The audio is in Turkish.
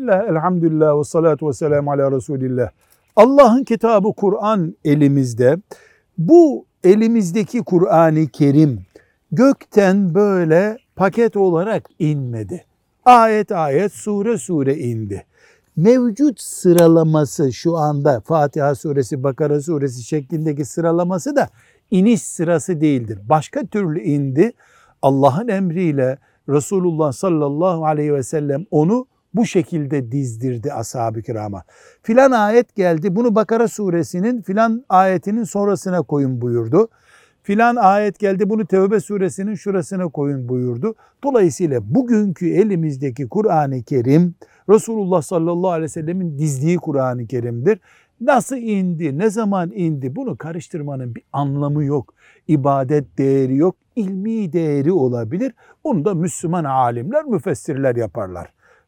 Bismillah, elhamdülillah ve salatu ve selamu ala Resulillah. Allah'ın kitabı Kur'an elimizde. Bu elimizdeki Kur'an-ı Kerim gökten böyle paket olarak inmedi. Ayet ayet, sure sure indi. Mevcut sıralaması şu anda Fatiha suresi, Bakara suresi şeklindeki sıralaması da iniş sırası değildir. Başka türlü indi. Allah'ın emriyle Resulullah sallallahu aleyhi ve sellem onu bu şekilde dizdirdi ashab-ı kirama. Filan ayet geldi bunu Bakara suresinin filan ayetinin sonrasına koyun buyurdu. Filan ayet geldi bunu Tevbe suresinin şurasına koyun buyurdu. Dolayısıyla bugünkü elimizdeki Kur'an-ı Kerim Resulullah sallallahu aleyhi ve sellemin dizdiği Kur'an-ı Kerim'dir. Nasıl indi, ne zaman indi bunu karıştırmanın bir anlamı yok. İbadet değeri yok, ilmi değeri olabilir. Onu da Müslüman alimler, müfessirler yaparlar.